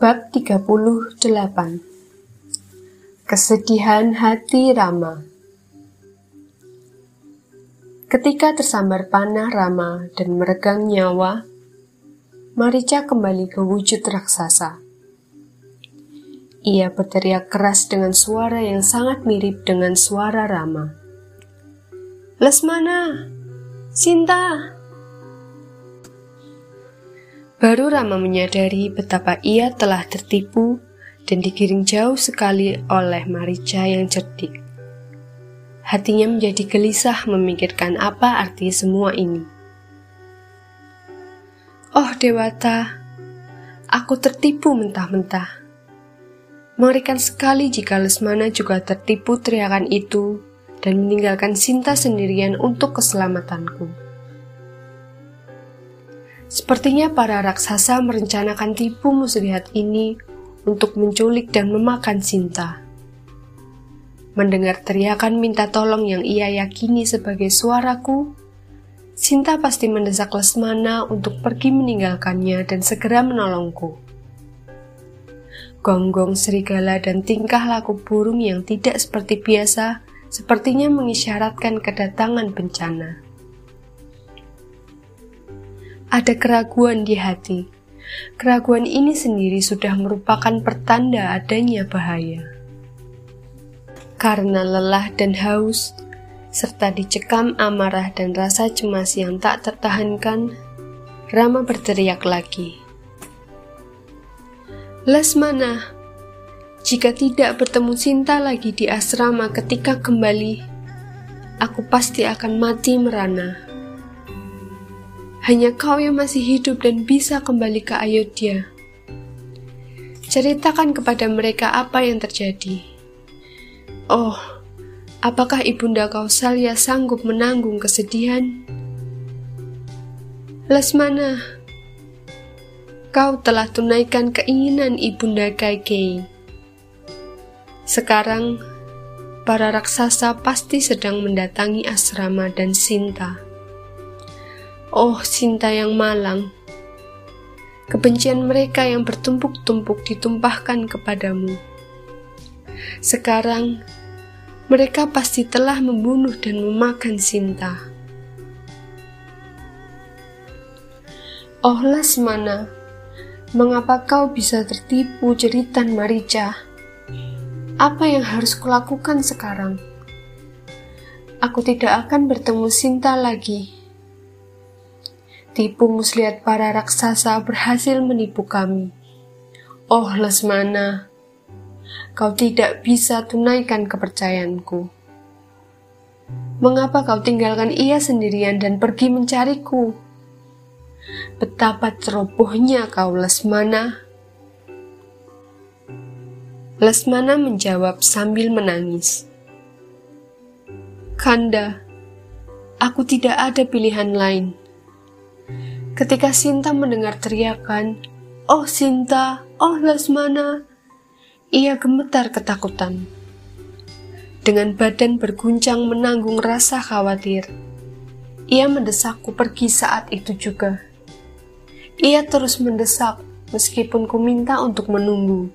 Bab 38 Kesedihan hati Rama Ketika tersambar panah Rama dan meregang nyawa, Marica kembali ke wujud raksasa. Ia berteriak keras dengan suara yang sangat mirip dengan suara Rama. Lesmana! Sinta! Baru Rama menyadari betapa ia telah tertipu dan digiring jauh sekali oleh Marica yang cerdik. Hatinya menjadi gelisah memikirkan apa arti semua ini. Oh Dewata, aku tertipu mentah-mentah. Mengerikan sekali jika Lesmana juga tertipu teriakan itu dan meninggalkan Sinta sendirian untuk keselamatanku. Sepertinya para raksasa merencanakan tipu muslihat ini untuk menculik dan memakan Sinta. Mendengar teriakan minta tolong yang ia yakini sebagai suaraku, Sinta pasti mendesak Lesmana untuk pergi meninggalkannya dan segera menolongku. Gonggong serigala dan tingkah laku burung yang tidak seperti biasa sepertinya mengisyaratkan kedatangan bencana ada keraguan di hati. Keraguan ini sendiri sudah merupakan pertanda adanya bahaya. Karena lelah dan haus, serta dicekam amarah dan rasa cemas yang tak tertahankan, Rama berteriak lagi. Lesmana, jika tidak bertemu Sinta lagi di asrama ketika kembali, aku pasti akan mati merana. Hanya kau yang masih hidup dan bisa kembali ke Ayodhya. Ceritakan kepada mereka apa yang terjadi. Oh, apakah Ibunda Kausalya sanggup menanggung kesedihan? Lesmana, kau telah tunaikan keinginan Ibunda Kaikei. Sekarang, para raksasa pasti sedang mendatangi asrama dan Sinta. Oh cinta yang malang, kebencian mereka yang bertumpuk-tumpuk ditumpahkan kepadamu. Sekarang, mereka pasti telah membunuh dan memakan Sinta. Oh Lasmana, mengapa kau bisa tertipu jeritan Marica? Apa yang harus kulakukan sekarang? Aku tidak akan bertemu Sinta lagi Tipu muslihat para raksasa berhasil menipu kami. Oh Lesmana, kau tidak bisa tunaikan kepercayaanku. Mengapa kau tinggalkan ia sendirian dan pergi mencariku? Betapa cerobohnya kau Lesmana. Lesmana menjawab sambil menangis. Kanda, aku tidak ada pilihan lain. Ketika Sinta mendengar teriakan, "Oh Sinta, oh Lasmana," ia gemetar ketakutan. Dengan badan berguncang menanggung rasa khawatir, ia mendesakku pergi saat itu juga. Ia terus mendesak meskipun ku minta untuk menunggu.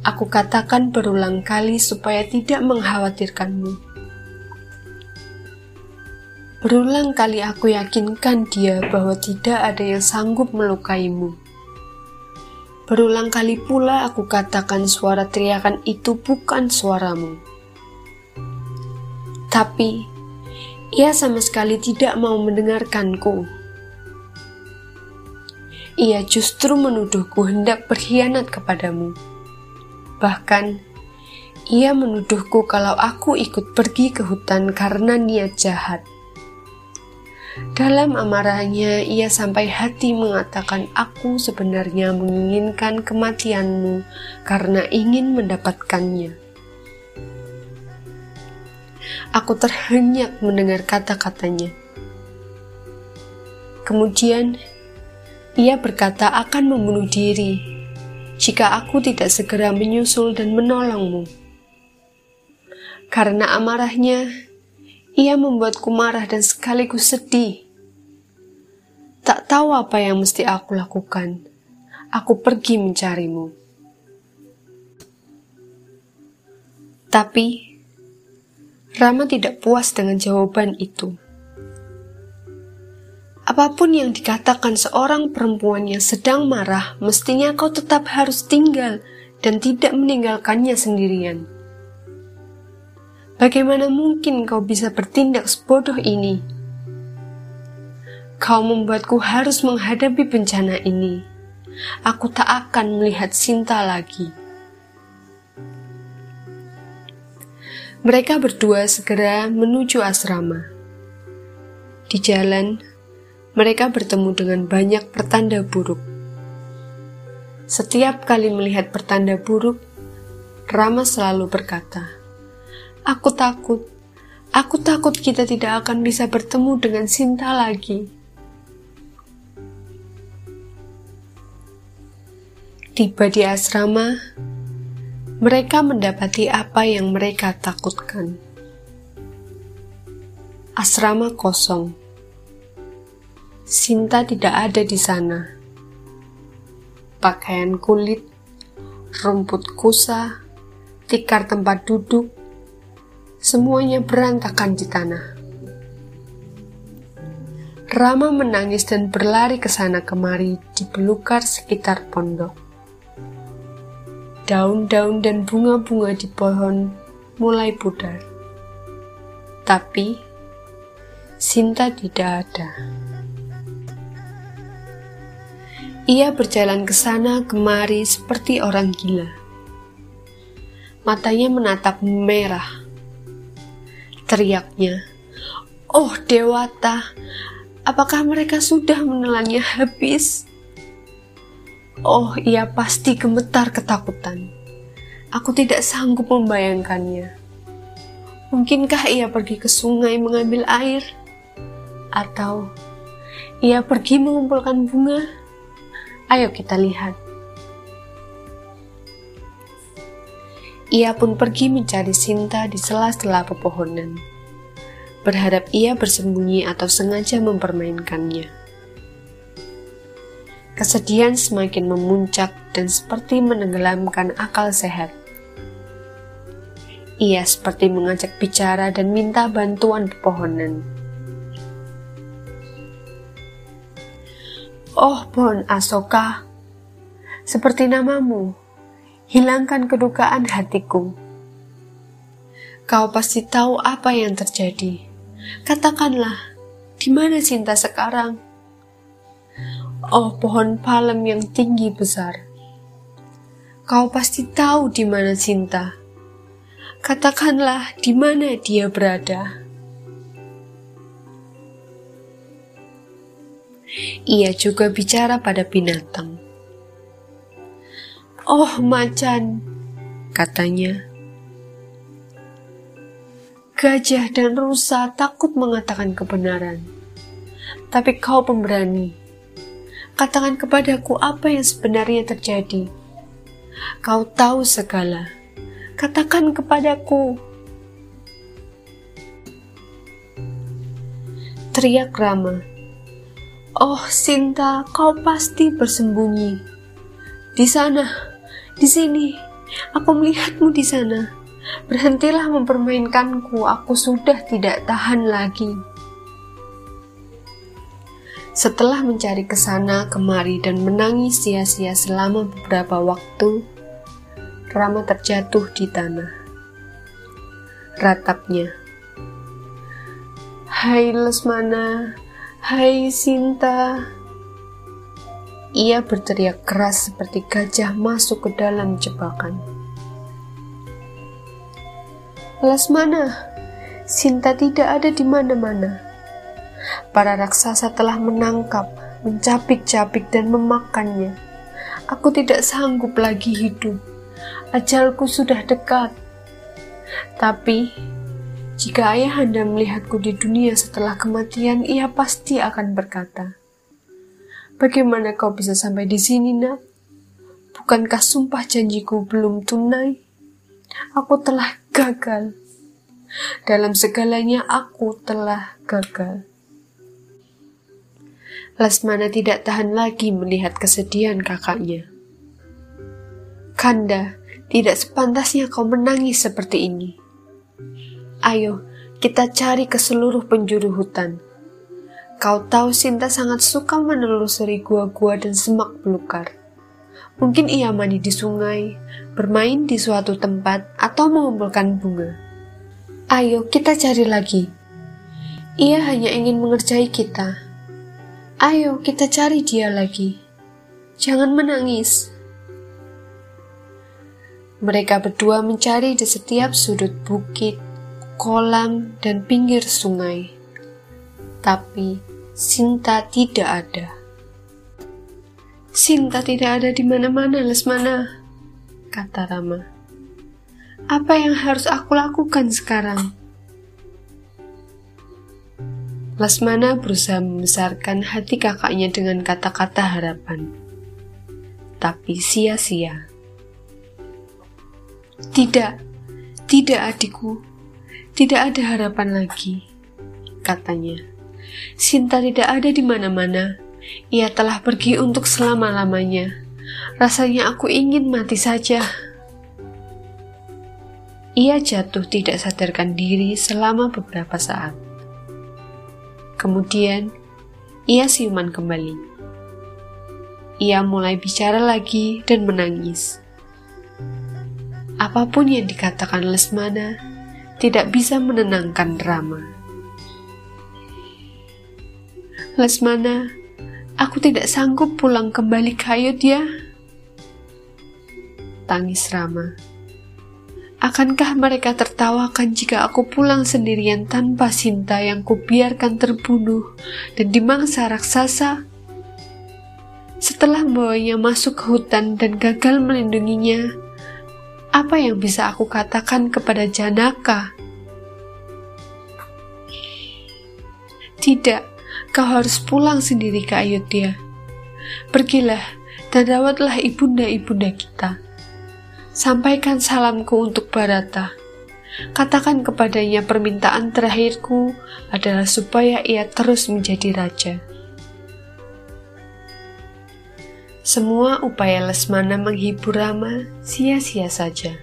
Aku katakan berulang kali supaya tidak mengkhawatirkanmu. Berulang kali aku yakinkan dia bahwa tidak ada yang sanggup melukaimu. Berulang kali pula aku katakan suara teriakan itu bukan suaramu. Tapi, ia sama sekali tidak mau mendengarkanku. Ia justru menuduhku hendak berkhianat kepadamu. Bahkan, ia menuduhku kalau aku ikut pergi ke hutan karena niat jahat. Dalam amarahnya, ia sampai hati mengatakan, "Aku sebenarnya menginginkan kematianmu karena ingin mendapatkannya." Aku terhenyak mendengar kata-katanya. Kemudian, ia berkata akan membunuh diri jika aku tidak segera menyusul dan menolongmu. Karena amarahnya, ia membuatku marah dan sekaligus sedih. Tak tahu apa yang mesti aku lakukan. Aku pergi mencarimu. Tapi, Rama tidak puas dengan jawaban itu. Apa pun yang dikatakan seorang perempuan yang sedang marah, mestinya kau tetap harus tinggal dan tidak meninggalkannya sendirian. Bagaimana mungkin kau bisa bertindak sebodoh ini? Kau membuatku harus menghadapi bencana ini. Aku tak akan melihat Sinta lagi. Mereka berdua segera menuju asrama. Di jalan, mereka bertemu dengan banyak pertanda buruk. Setiap kali melihat pertanda buruk, Rama selalu berkata, Aku takut. Aku takut kita tidak akan bisa bertemu dengan Sinta lagi. Tiba di asrama, mereka mendapati apa yang mereka takutkan. Asrama kosong. Sinta tidak ada di sana. Pakaian kulit, rumput kusa, tikar tempat duduk, semuanya berantakan di tanah. Rama menangis dan berlari ke sana kemari di belukar sekitar pondok. Daun-daun dan bunga-bunga di pohon mulai pudar. Tapi Sinta tidak ada. Ia berjalan ke sana kemari seperti orang gila. Matanya menatap merah teriaknya. Oh Dewata, apakah mereka sudah menelannya habis? Oh, ia pasti gemetar ketakutan. Aku tidak sanggup membayangkannya. Mungkinkah ia pergi ke sungai mengambil air? Atau ia pergi mengumpulkan bunga? Ayo kita lihat. Ia pun pergi mencari Sinta di sela-sela pepohonan, berharap ia bersembunyi atau sengaja mempermainkannya. Kesedihan semakin memuncak dan seperti menenggelamkan akal sehat. Ia seperti mengajak bicara dan minta bantuan pepohonan. Oh, pohon Asoka, seperti namamu, hilangkan kedukaan hatiku. Kau pasti tahu apa yang terjadi. Katakanlah, di mana Sinta sekarang? Oh, pohon palem yang tinggi besar. Kau pasti tahu di mana Sinta. Katakanlah di mana dia berada. Ia juga bicara pada binatang. Oh macan, katanya. Gajah dan rusa takut mengatakan kebenaran. Tapi kau pemberani. Katakan kepadaku apa yang sebenarnya terjadi. Kau tahu segala. Katakan kepadaku. Teriak Rama. Oh, Sinta, kau pasti bersembunyi. Di sana, di sini, aku melihatmu di sana. Berhentilah mempermainkanku, aku sudah tidak tahan lagi. Setelah mencari ke sana kemari dan menangis sia-sia selama beberapa waktu, Rama terjatuh di tanah. Ratapnya. Hai Lesmana, hai Sinta, ia berteriak keras seperti gajah masuk ke dalam jebakan. Lesmana, Sinta tidak ada di mana-mana. Para raksasa telah menangkap, mencapik-capik dan memakannya. Aku tidak sanggup lagi hidup. Ajalku sudah dekat. Tapi, jika ayah anda melihatku di dunia setelah kematian, ia pasti akan berkata, Bagaimana kau bisa sampai di sini, nak? Bukankah sumpah janjiku belum tunai? Aku telah gagal. Dalam segalanya aku telah gagal. Lesmana tidak tahan lagi melihat kesedihan kakaknya. Kanda, tidak sepantasnya kau menangis seperti ini. Ayo, kita cari ke seluruh penjuru hutan. Kau tahu Sinta sangat suka menelusuri gua-gua dan semak belukar. Mungkin ia mandi di sungai, bermain di suatu tempat, atau mengumpulkan bunga. Ayo, kita cari lagi. Ia hanya ingin mengerjai kita Ayo kita cari dia lagi. Jangan menangis. Mereka berdua mencari di setiap sudut bukit, kolam, dan pinggir sungai. Tapi Sinta tidak ada. Sinta tidak ada di mana-mana, Lesmana, kata Rama. Apa yang harus aku lakukan sekarang? Lasmana berusaha membesarkan hati kakaknya dengan kata-kata harapan. Tapi sia-sia. Tidak, tidak adikku, tidak ada harapan lagi, katanya. Sinta tidak ada di mana-mana. Ia telah pergi untuk selama-lamanya. Rasanya aku ingin mati saja. Ia jatuh tidak sadarkan diri selama beberapa saat. Kemudian, ia siuman kembali. Ia mulai bicara lagi dan menangis. Apa pun yang dikatakan Lesmana tidak bisa menenangkan Rama. Lesmana, aku tidak sanggup pulang kembali ke Ayodhya. Tangis Rama. Akankah mereka tertawakan jika aku pulang sendirian tanpa Sinta yang kubiarkan terbunuh dan dimangsa raksasa? Setelah membawanya masuk ke hutan dan gagal melindunginya, apa yang bisa aku katakan kepada Janaka? Tidak, kau harus pulang sendiri ke Ayodhya. Pergilah dan rawatlah ibunda-ibunda kita. Sampaikan salamku untuk Barata. Katakan kepadanya permintaan terakhirku adalah supaya ia terus menjadi raja. Semua upaya Lesmana menghibur Rama sia-sia saja.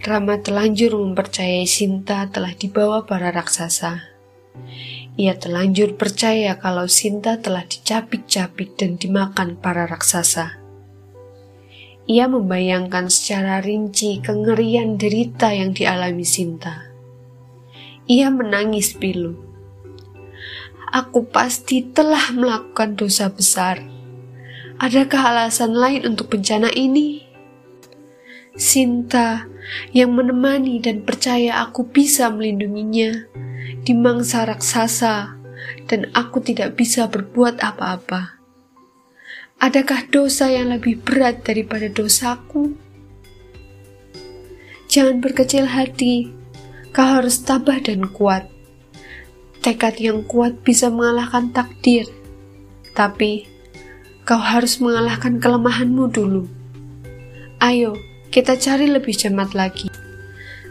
Rama telanjur mempercayai Sinta telah dibawa para raksasa. Ia telanjur percaya kalau Sinta telah dicapik-capik dan dimakan para raksasa. Ia membayangkan secara rinci kengerian derita yang dialami Sinta. Ia menangis pilu. Aku pasti telah melakukan dosa besar. Adakah alasan lain untuk bencana ini? Sinta yang menemani dan percaya aku bisa melindunginya di mangsa raksasa dan aku tidak bisa berbuat apa-apa. Adakah dosa yang lebih berat daripada dosaku? Jangan berkecil hati, kau harus tabah dan kuat. Tekad yang kuat bisa mengalahkan takdir, tapi kau harus mengalahkan kelemahanmu dulu. Ayo, kita cari lebih cermat lagi.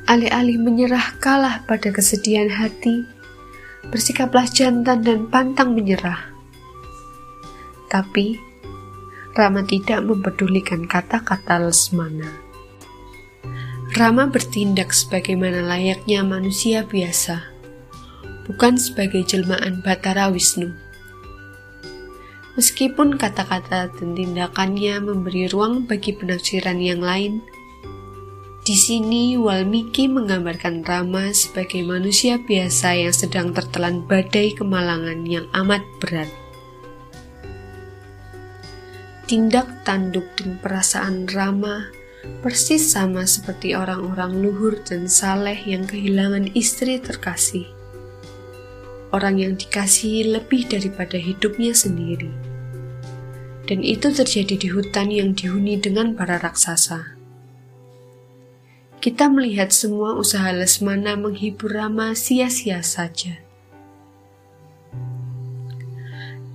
Alih-alih menyerah kalah pada kesedihan hati, bersikaplah jantan dan pantang menyerah. Tapi, Rama tidak mempedulikan kata-kata Lesmana. Rama bertindak sebagaimana layaknya manusia biasa, bukan sebagai jelmaan Batara Wisnu. Meskipun kata-kata dan tindakannya memberi ruang bagi penafsiran yang lain, di sini Walmiki menggambarkan Rama sebagai manusia biasa yang sedang tertelan badai kemalangan yang amat berat tindak tanduk dan perasaan Rama persis sama seperti orang-orang luhur dan saleh yang kehilangan istri terkasih. orang yang dikasihi lebih daripada hidupnya sendiri. Dan itu terjadi di hutan yang dihuni dengan para raksasa. Kita melihat semua usaha Lesmana menghibur Rama sia-sia saja.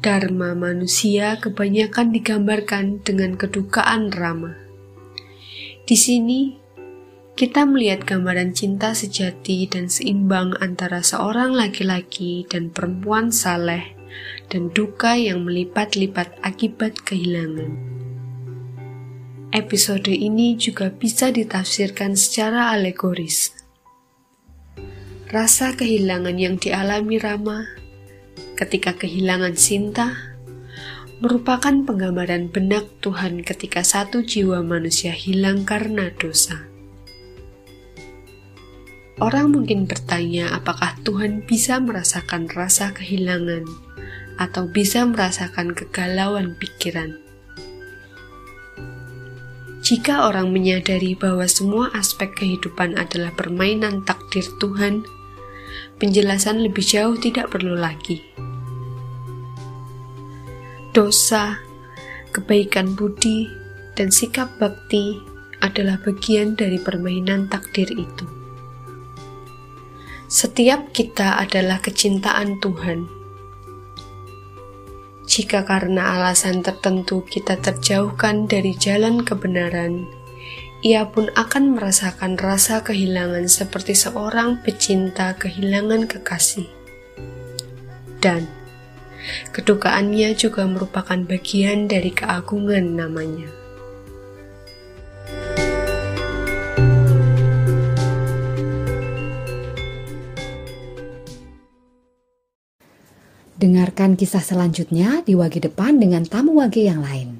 Dharma manusia kebanyakan digambarkan dengan kedukaan Rama. Di sini, kita melihat gambaran cinta sejati dan seimbang antara seorang laki-laki dan perempuan saleh dan duka yang melipat-lipat akibat kehilangan. Episode ini juga bisa ditafsirkan secara alegoris. Rasa kehilangan yang dialami Rama ketika kehilangan Sinta merupakan penggambaran benak Tuhan ketika satu jiwa manusia hilang karena dosa. Orang mungkin bertanya apakah Tuhan bisa merasakan rasa kehilangan atau bisa merasakan kegalauan pikiran. Jika orang menyadari bahwa semua aspek kehidupan adalah permainan takdir Tuhan, penjelasan lebih jauh tidak perlu lagi dosa, kebaikan budi, dan sikap bakti adalah bagian dari permainan takdir itu. Setiap kita adalah kecintaan Tuhan. Jika karena alasan tertentu kita terjauhkan dari jalan kebenaran, ia pun akan merasakan rasa kehilangan seperti seorang pecinta kehilangan kekasih. Dan Kedukaannya juga merupakan bagian dari keagungan namanya. Dengarkan kisah selanjutnya di wagi depan dengan tamu wagi yang lain.